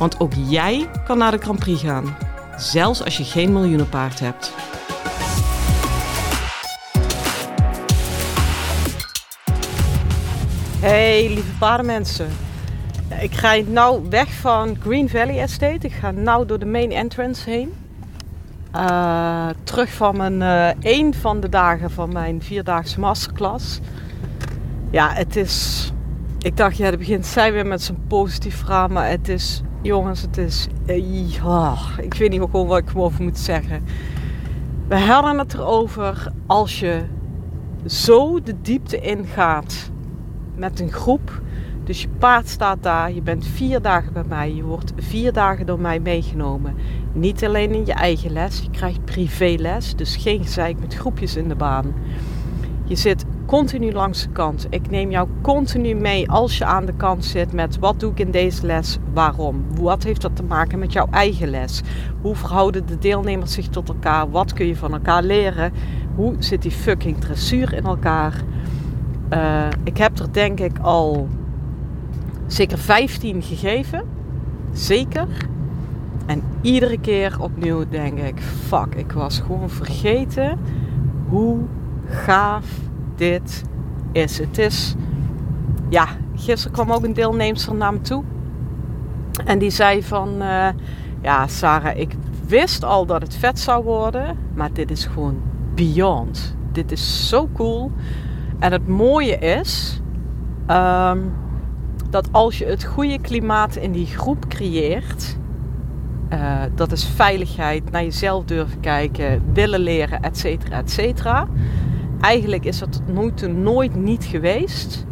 Want ook jij kan naar de Grand Prix gaan, zelfs als je geen miljoenenpaard hebt. Hey lieve paardenmensen. Ik ga nou weg van Green Valley Estate. Ik ga nou door de main entrance heen. Uh, terug van mijn, uh, een van de dagen van mijn vierdaagse masterclass. Ja, het is. Ik dacht, ja, het begint zij weer met zo'n positief verhaal. Maar het is, jongens, het is. Uh, oh, ik weet niet meer gewoon wat ik erover moet zeggen. We hadden het erover als je zo de diepte ingaat met een groep. Dus je paard staat daar, je bent vier dagen bij mij, je wordt vier dagen door mij meegenomen. Niet alleen in je eigen les, je krijgt privéles, dus geen gezeik met groepjes in de baan. Je zit continu langs de kant. Ik neem jou continu mee als je aan de kant zit met wat doe ik in deze les, waarom? Wat heeft dat te maken met jouw eigen les? Hoe verhouden de deelnemers zich tot elkaar? Wat kun je van elkaar leren? Hoe zit die fucking dressuur in elkaar? Uh, ik heb er denk ik al zeker 15 gegeven. Zeker. En iedere keer opnieuw denk ik: fuck, ik was gewoon vergeten hoe gaaf dit is. Het is, ja, gisteren kwam ook een deelnemster naar me toe. En die zei van, uh, ja Sarah, ik wist al dat het vet zou worden, maar dit is gewoon beyond. Dit is zo cool. En het mooie is um, dat als je het goede klimaat in die groep creëert, uh, dat is veiligheid, naar jezelf durven kijken, willen leren, et cetera, et cetera. Eigenlijk is dat nooit, nooit niet geweest.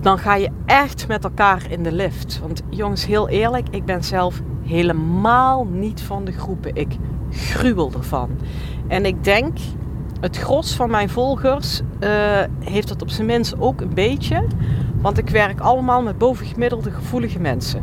Dan ga je echt met elkaar in de lift. Want jongens, heel eerlijk, ik ben zelf helemaal niet van de groepen. Ik gruwel ervan. En ik denk het gros van mijn volgers uh, heeft dat op zijn minst ook een beetje. Want ik werk allemaal met bovengemiddelde gevoelige mensen.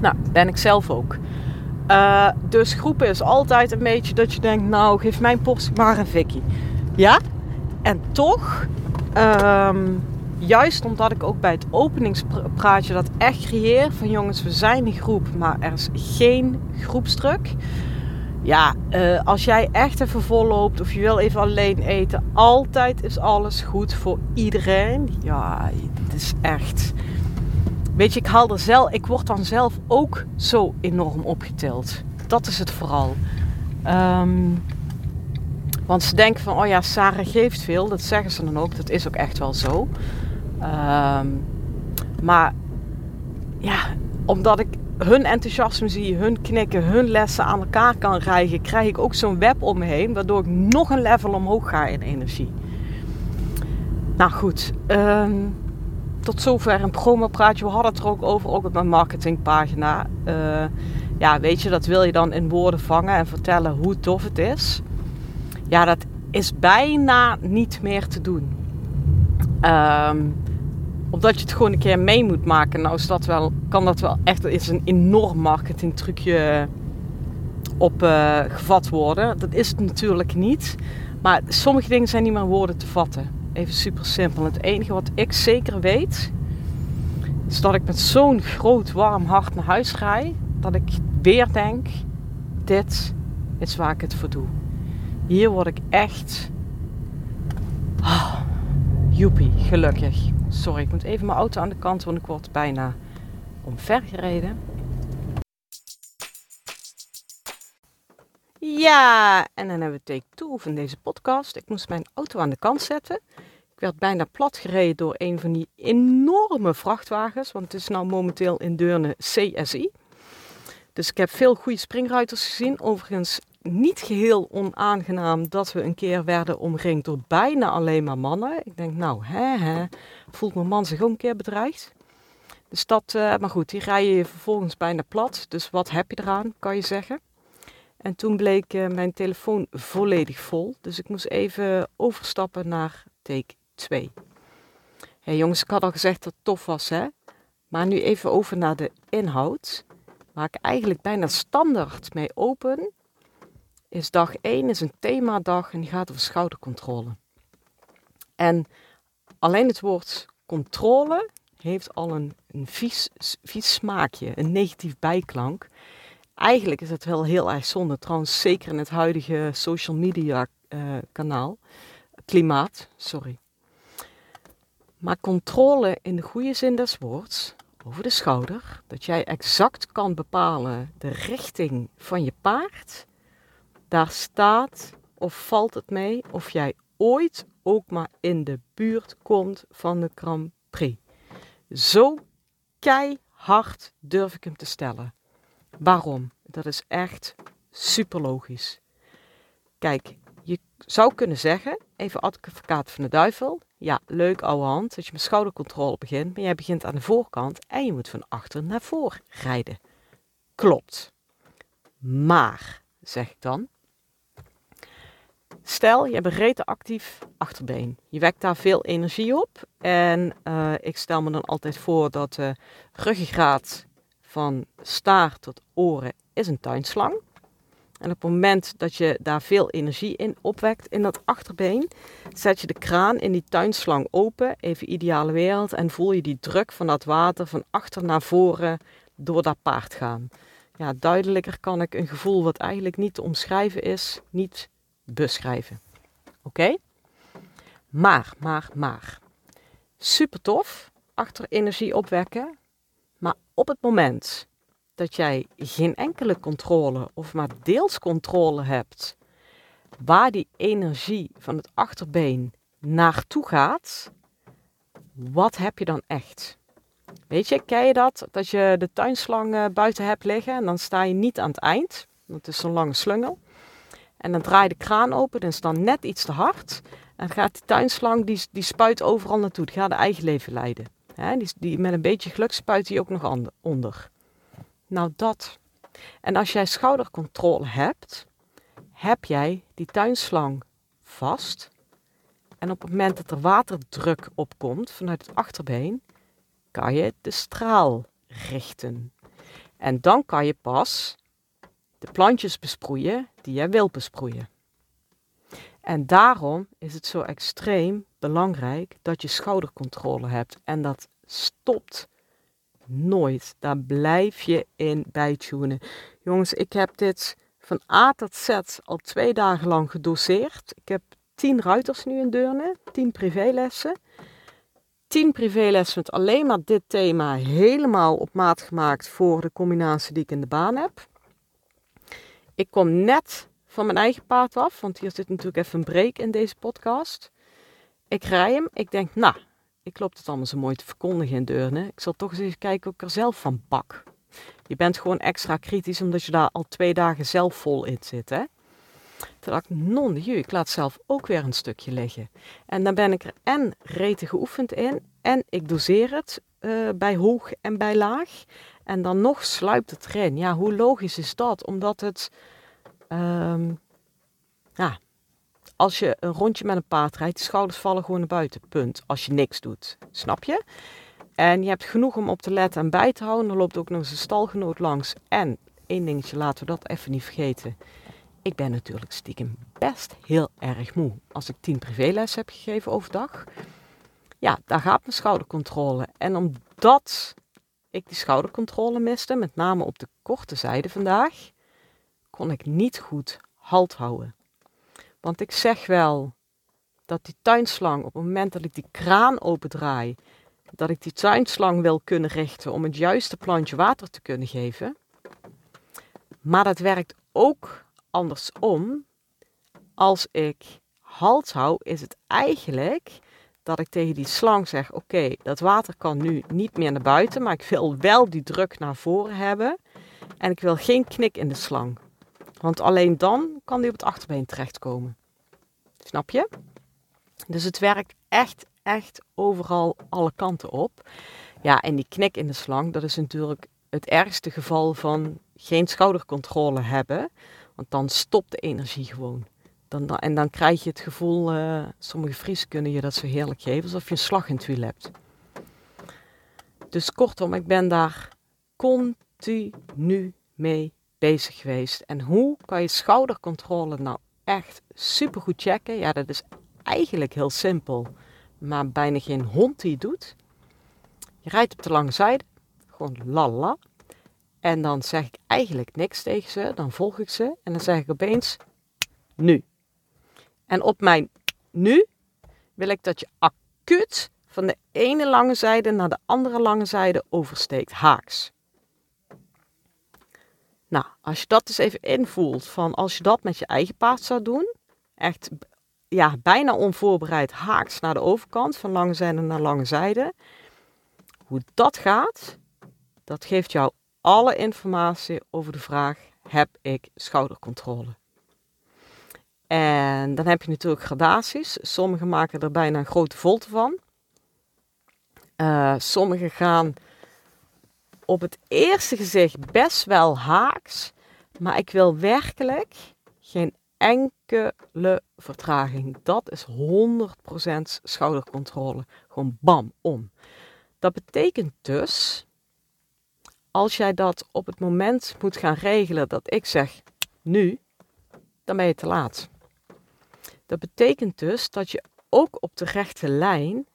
Nou, ben ik zelf ook. Uh, dus groepen is altijd een beetje dat je denkt, nou geef mijn portie maar een Vicky. Ja? En toch, um, juist omdat ik ook bij het openingspraatje dat echt creëer van jongens, we zijn een groep, maar er is geen groepsdruk ja, uh, als jij echt even volloopt of je wil even alleen eten, altijd is alles goed voor iedereen. Ja, het is echt. Weet je, ik haal er zelf, ik word dan zelf ook zo enorm opgetild. Dat is het vooral. Um, want ze denken van, oh ja, Sarah geeft veel. Dat zeggen ze dan ook. Dat is ook echt wel zo. Um, maar ja, omdat ik hun enthousiasme zie, hun knikken, hun lessen aan elkaar kan rijgen, krijg ik ook zo'n web om me heen, waardoor ik nog een level omhoog ga in energie. Nou goed, um, tot zover een promopraatje. We hadden het er ook over, ook op mijn marketingpagina. Uh, ja, weet je, dat wil je dan in woorden vangen en vertellen hoe tof het is. Ja, dat is bijna niet meer te doen. Um, omdat je het gewoon een keer mee moet maken. Nou is dat wel, kan dat wel echt is een enorm marketing trucje op uh, gevat worden. Dat is het natuurlijk niet. Maar sommige dingen zijn niet meer woorden te vatten. Even super simpel. Het enige wat ik zeker weet, is dat ik met zo'n groot warm hart naar huis rij. Dat ik weer denk, dit is waar ik het voor doe. Hier word ik echt... Oh, joepie, gelukkig. Sorry, ik moet even mijn auto aan de kant, want ik word bijna omvergereden. Ja, en dan hebben we take 2 van deze podcast. Ik moest mijn auto aan de kant zetten. Ik werd bijna plat gereden door een van die enorme vrachtwagens, want het is nou momenteel in Deurne CSI. Dus ik heb veel goede springruiters gezien. Overigens niet geheel onaangenaam dat we een keer werden omringd door bijna alleen maar mannen. Ik denk, nou, hè, hè, voelt mijn man zich ook een keer bedreigd? Dus dat, uh, maar goed, die rij je vervolgens bijna plat. Dus wat heb je eraan, kan je zeggen. En toen bleek uh, mijn telefoon volledig vol. Dus ik moest even overstappen naar take 2. Hey jongens, ik had al gezegd dat het tof was, hè? Maar nu even over naar de inhoud. Waar ik eigenlijk bijna standaard mee open. Is dag 1 is een themadag en die gaat over schoudercontrole. En alleen het woord controle heeft al een, een vies, vies smaakje, een negatief bijklank. Eigenlijk is het wel heel erg zonde, trouwens zeker in het huidige social media uh, kanaal, klimaat, sorry. Maar controle in de goede zin des woords, over de schouder, dat jij exact kan bepalen de richting van je paard, daar staat of valt het mee of jij ooit ook maar in de buurt komt van de Grand Prix. Zo keihard durf ik hem te stellen. Waarom? Dat is echt super logisch. Kijk, je zou kunnen zeggen, even advocaat van de duivel. Ja, leuk ouwe hand, dat je met schoudercontrole begint, maar jij begint aan de voorkant en je moet van achter naar voor rijden. Klopt. Maar, zeg ik dan, Stel, je hebt een rete actief achterbeen. Je wekt daar veel energie op. En uh, ik stel me dan altijd voor dat de ruggengraat van staart tot oren is een tuinslang. En op het moment dat je daar veel energie in opwekt in dat achterbeen, zet je de kraan in die tuinslang open, even ideale wereld, en voel je die druk van dat water van achter naar voren door dat paard gaan. Ja, duidelijker kan ik een gevoel wat eigenlijk niet te omschrijven is, niet beschrijven. Oké? Maar, maar, maar. Super tof, achter energie opwekken. Maar op het moment dat jij geen enkele controle of maar deels controle hebt waar die energie van het achterbeen naartoe gaat, wat heb je dan echt? Weet je, ken je dat? Dat je de tuinslang eh, buiten hebt liggen en dan sta je niet aan het eind. Het is zo'n lange slungel. En dan draai je de kraan open, dan is dan net iets te hard. En gaat die tuinslang, die, die spuit overal naartoe. Die gaat de eigen leven leiden. die, die, met een beetje geluk spuit die ook nog onder. Nou, dat. En als jij schoudercontrole hebt, heb jij die tuinslang vast. En op het moment dat er waterdruk opkomt vanuit het achterbeen, kan je de straal richten. En dan kan je pas de plantjes besproeien die jij wilt besproeien. En daarom is het zo extreem belangrijk dat je schoudercontrole hebt. En dat stopt nooit. Daar blijf je in bijtunen. Jongens, ik heb dit van A tot Z al twee dagen lang gedoseerd. Ik heb tien ruiters nu in Deurne, tien privélessen. Tien privélessen met alleen maar dit thema helemaal op maat gemaakt voor de combinatie die ik in de baan heb. Ik kom net van mijn eigen paard af, want hier zit natuurlijk even een break in deze podcast. Ik rij hem. Ik denk, nou, ik loop het allemaal zo mooi te verkondigen in Deurne. Ik zal toch eens even kijken of ik er zelf van bak. Je bent gewoon extra kritisch omdat je daar al twee dagen zelf vol in zit, hè. Toen dacht ik, non de ik laat zelf ook weer een stukje liggen. En dan ben ik er en rete geoefend in en ik doseer het uh, bij hoog en bij laag. En dan nog sluipt het erin. Ja, hoe logisch is dat? Omdat het, um, ja, als je een rondje met een paard rijdt, de schouders vallen gewoon naar buiten. Punt. Als je niks doet. Snap je? En je hebt genoeg om op te letten en bij te houden. Er loopt ook nog eens een stalgenoot langs. En één dingetje, laten we dat even niet vergeten. Ik ben natuurlijk stiekem best heel erg moe. Als ik tien privéles heb gegeven overdag. Ja, daar gaat mijn schoudercontrole. En omdat ik die schoudercontrole miste, met name op de korte zijde vandaag, kon ik niet goed halt houden. Want ik zeg wel dat die tuinslang, op het moment dat ik die kraan opendraai, dat ik die tuinslang wil kunnen richten om het juiste plantje water te kunnen geven. Maar dat werkt ook andersom. Als ik halt hou, is het eigenlijk dat ik tegen die slang zeg: Oké, dat water kan nu niet meer naar buiten, maar ik wil wel die druk naar voren hebben. En ik wil geen knik in de slang. Want alleen dan kan die op het achterbeen terechtkomen. Snap je? Dus het werkt echt, echt overal alle kanten op. Ja, en die knik in de slang, dat is natuurlijk het ergste geval van geen schoudercontrole hebben. Want dan stopt de energie gewoon. Dan, en dan krijg je het gevoel, uh, sommige Friesen kunnen je dat zo heerlijk geven, alsof je een slag in het wiel hebt. Dus kortom, ik ben daar continu mee bezig geweest. En hoe kan je schoudercontrole nou echt super goed checken? Ja, dat is eigenlijk heel simpel, maar bijna geen hond die het doet. Je rijdt op de lange zijde, gewoon lala. En dan zeg ik eigenlijk niks tegen ze, dan volg ik ze en dan zeg ik opeens nu. En op mijn nu wil ik dat je acuut van de ene lange zijde naar de andere lange zijde oversteekt, haaks. Nou, als je dat eens even invoelt van als je dat met je eigen paard zou doen, echt ja, bijna onvoorbereid haaks naar de overkant, van lange zijde naar lange zijde. Hoe dat gaat, dat geeft jou alle informatie over de vraag: heb ik schoudercontrole? En dan heb je natuurlijk gradaties. Sommigen maken er bijna een grote volte van. Uh, sommigen gaan op het eerste gezicht best wel haaks. Maar ik wil werkelijk geen enkele vertraging. Dat is 100% schoudercontrole. Gewoon bam, om. Dat betekent dus, als jij dat op het moment moet gaan regelen dat ik zeg nu, dan ben je te laat. Dat betekent dus dat je ook op de rechte lijn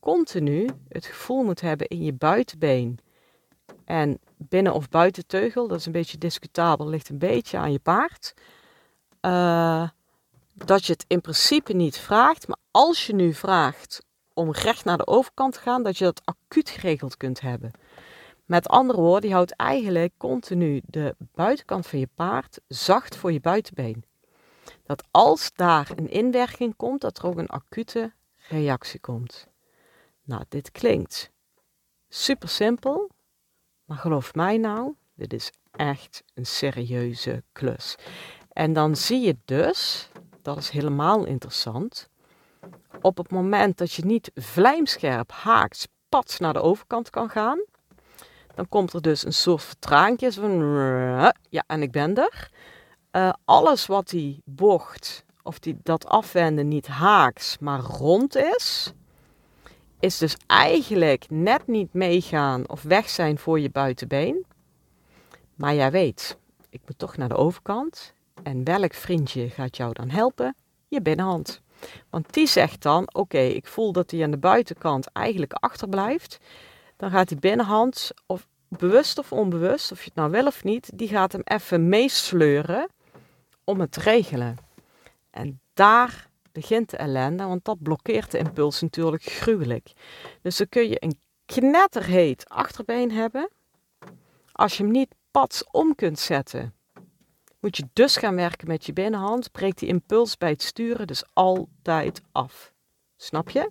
continu het gevoel moet hebben in je buitenbeen en binnen- of buitenteugel. Dat is een beetje discutabel, ligt een beetje aan je paard. Uh, dat je het in principe niet vraagt, maar als je nu vraagt om recht naar de overkant te gaan, dat je dat acuut geregeld kunt hebben. Met andere woorden, je houdt eigenlijk continu de buitenkant van je paard zacht voor je buitenbeen. Dat als daar een inwerking komt, dat er ook een acute reactie komt. Nou, dit klinkt super simpel, maar geloof mij nou, dit is echt een serieuze klus. En dan zie je dus, dat is helemaal interessant, op het moment dat je niet vlijmscherp haaks pats naar de overkant kan gaan, dan komt er dus een soort vertraging van ja, en ik ben er. Uh, alles wat die bocht of die, dat afwenden niet haaks, maar rond is, is dus eigenlijk net niet meegaan of weg zijn voor je buitenbeen. Maar jij weet, ik moet toch naar de overkant. En welk vriendje gaat jou dan helpen? Je binnenhand. Want die zegt dan: Oké, ik voel dat hij aan de buitenkant eigenlijk achterblijft. Dan gaat die binnenhand, of bewust of onbewust, of je het nou wil of niet, die gaat hem even meesleuren om het regelen. En daar begint de ellende, want dat blokkeert de impuls natuurlijk gruwelijk. Dus dan kun je een knetterheet achterbeen hebben. Als je hem niet pats om kunt zetten, moet je dus gaan werken met je binnenhand. Breekt die impuls bij het sturen dus altijd af. Snap je?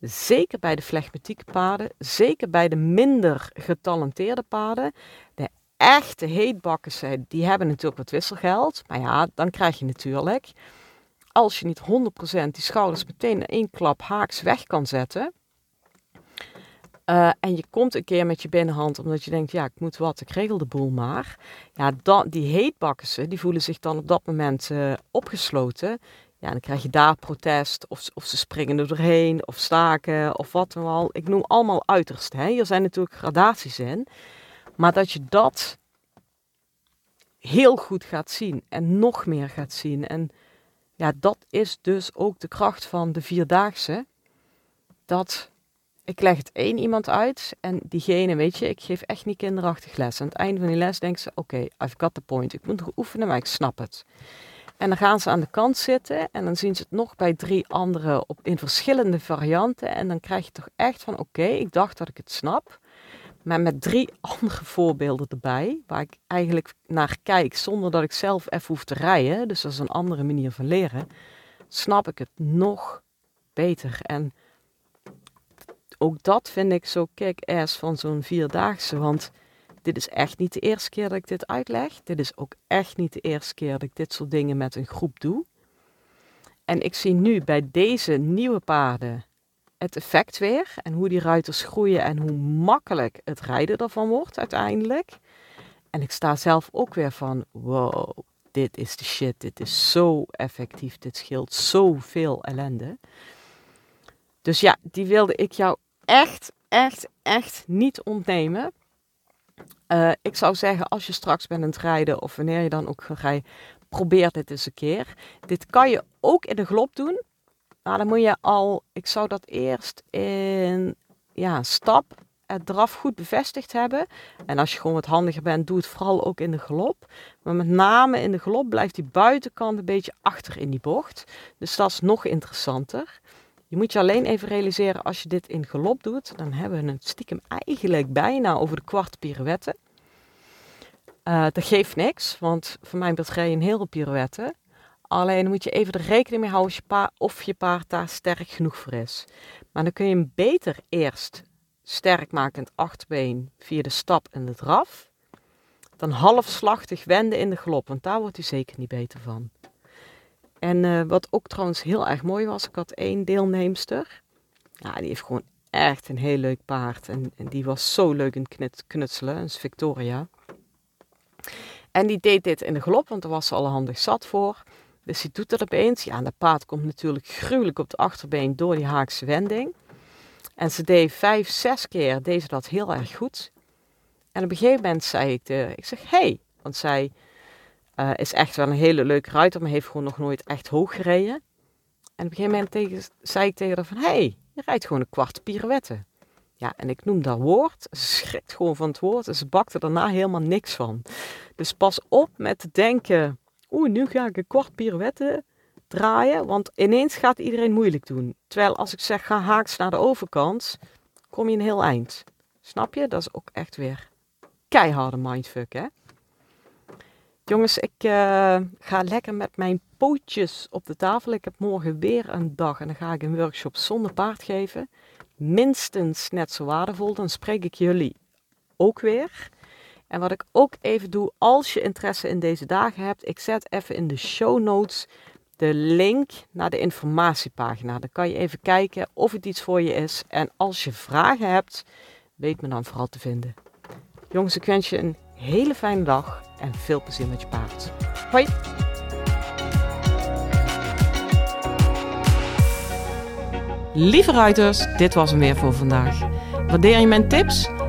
Zeker bij de flegmatieke paden, zeker bij de minder getalenteerde paden. De echte heetbakkers, die hebben natuurlijk wat wisselgeld. Maar ja, dan krijg je natuurlijk als je niet 100% die schouders meteen in één klap haaks weg kan zetten. Uh, en je komt een keer met je binnenhand omdat je denkt, ja, ik moet wat, ik regel de boel maar. Ja, dan, die heetbakken, die voelen zich dan op dat moment uh, opgesloten. Ja, dan krijg je daar protest, of, of ze springen er doorheen, of staken, of wat dan al. Ik noem allemaal uiterst. Hè. Hier zijn natuurlijk gradaties in. Maar dat je dat heel goed gaat zien en nog meer gaat zien. En ja, dat is dus ook de kracht van de vierdaagse. Dat ik leg het één iemand uit en diegene, weet je, ik geef echt niet kinderachtig les. Aan het einde van die les denken ze, oké, I've got the point. Ik moet nog oefenen, maar ik snap het. En dan gaan ze aan de kant zitten en dan zien ze het nog bij drie anderen op, in verschillende varianten. En dan krijg je toch echt van, oké, ik dacht dat ik het snap. Maar met drie andere voorbeelden erbij, waar ik eigenlijk naar kijk zonder dat ik zelf even hoef te rijden. Dus dat is een andere manier van leren. Snap ik het nog beter. En ook dat vind ik zo kick-ass van zo'n vierdaagse. Want dit is echt niet de eerste keer dat ik dit uitleg. Dit is ook echt niet de eerste keer dat ik dit soort dingen met een groep doe. En ik zie nu bij deze nieuwe paarden het effect weer en hoe die ruiters groeien en hoe makkelijk het rijden ervan wordt uiteindelijk. En ik sta zelf ook weer van, wow, dit is de shit, dit is zo effectief, dit scheelt zoveel ellende. Dus ja, die wilde ik jou echt, echt, echt niet ontnemen. Uh, ik zou zeggen, als je straks bent aan het rijden of wanneer je dan ook gaat rijden, probeer dit eens een keer. Dit kan je ook in de glop doen. Nou, dan moet je al, ik zou dat eerst in ja, stap het draf goed bevestigd hebben. En als je gewoon wat handiger bent, doe het vooral ook in de galop. Maar met name in de galop blijft die buitenkant een beetje achter in die bocht. Dus dat is nog interessanter. Je moet je alleen even realiseren, als je dit in galop doet, dan hebben we het stiekem eigenlijk bijna over de kwart pirouette. Uh, dat geeft niks, want voor mij je een hele pirouette. Alleen moet je even er rekening mee houden of je paard daar sterk genoeg voor is. Maar dan kun je hem beter eerst sterk maken in het achterbeen via de stap en de draf. Dan halfslachtig wenden in de galop, want daar wordt hij zeker niet beter van. En uh, wat ook trouwens heel erg mooi was, ik had één deelnemster. Ja, die heeft gewoon echt een heel leuk paard. En, en die was zo leuk in het knutselen, dat is Victoria. En die deed dit in de galop, want daar was ze al handig zat voor. Dus die doet dat opeens. Ja, en dat paard komt natuurlijk gruwelijk op de achterbeen door die haakse wending. En ze deed vijf, zes keer deed dat heel erg goed. En op een gegeven moment zei ik, de, ik zeg, hey, want zij uh, is echt wel een hele leuke ruiter, maar heeft gewoon nog nooit echt hoog gereden. En op een gegeven moment zei ik tegen haar van, hey, je rijdt gewoon een kwart pirouette. Ja, en ik noem dat woord. Ze schrikt gewoon van het woord en ze bakte daarna helemaal niks van. Dus pas op met denken, oeh, nu ga ik een kwart pirouette draaien, want ineens gaat iedereen moeilijk doen. Terwijl als ik zeg, ga haaks naar de overkant, kom je een heel eind. Snap je? Dat is ook echt weer keiharde mindfuck, hè? Jongens, ik uh, ga lekker met mijn pootjes op de tafel. Ik heb morgen weer een dag en dan ga ik een workshop zonder paard geven. Minstens net zo waardevol. Dan spreek ik jullie ook weer. En wat ik ook even doe, als je interesse in deze dagen hebt, ik zet even in de show notes de link naar de informatiepagina. Dan kan je even kijken of het iets voor je is. En als je vragen hebt, weet me dan vooral te vinden. Jongens, ik wens je een hele fijne dag en veel plezier met je paard. Hoi! Lieve ruiters, dit was hem weer voor vandaag. Waardeer je mijn tips?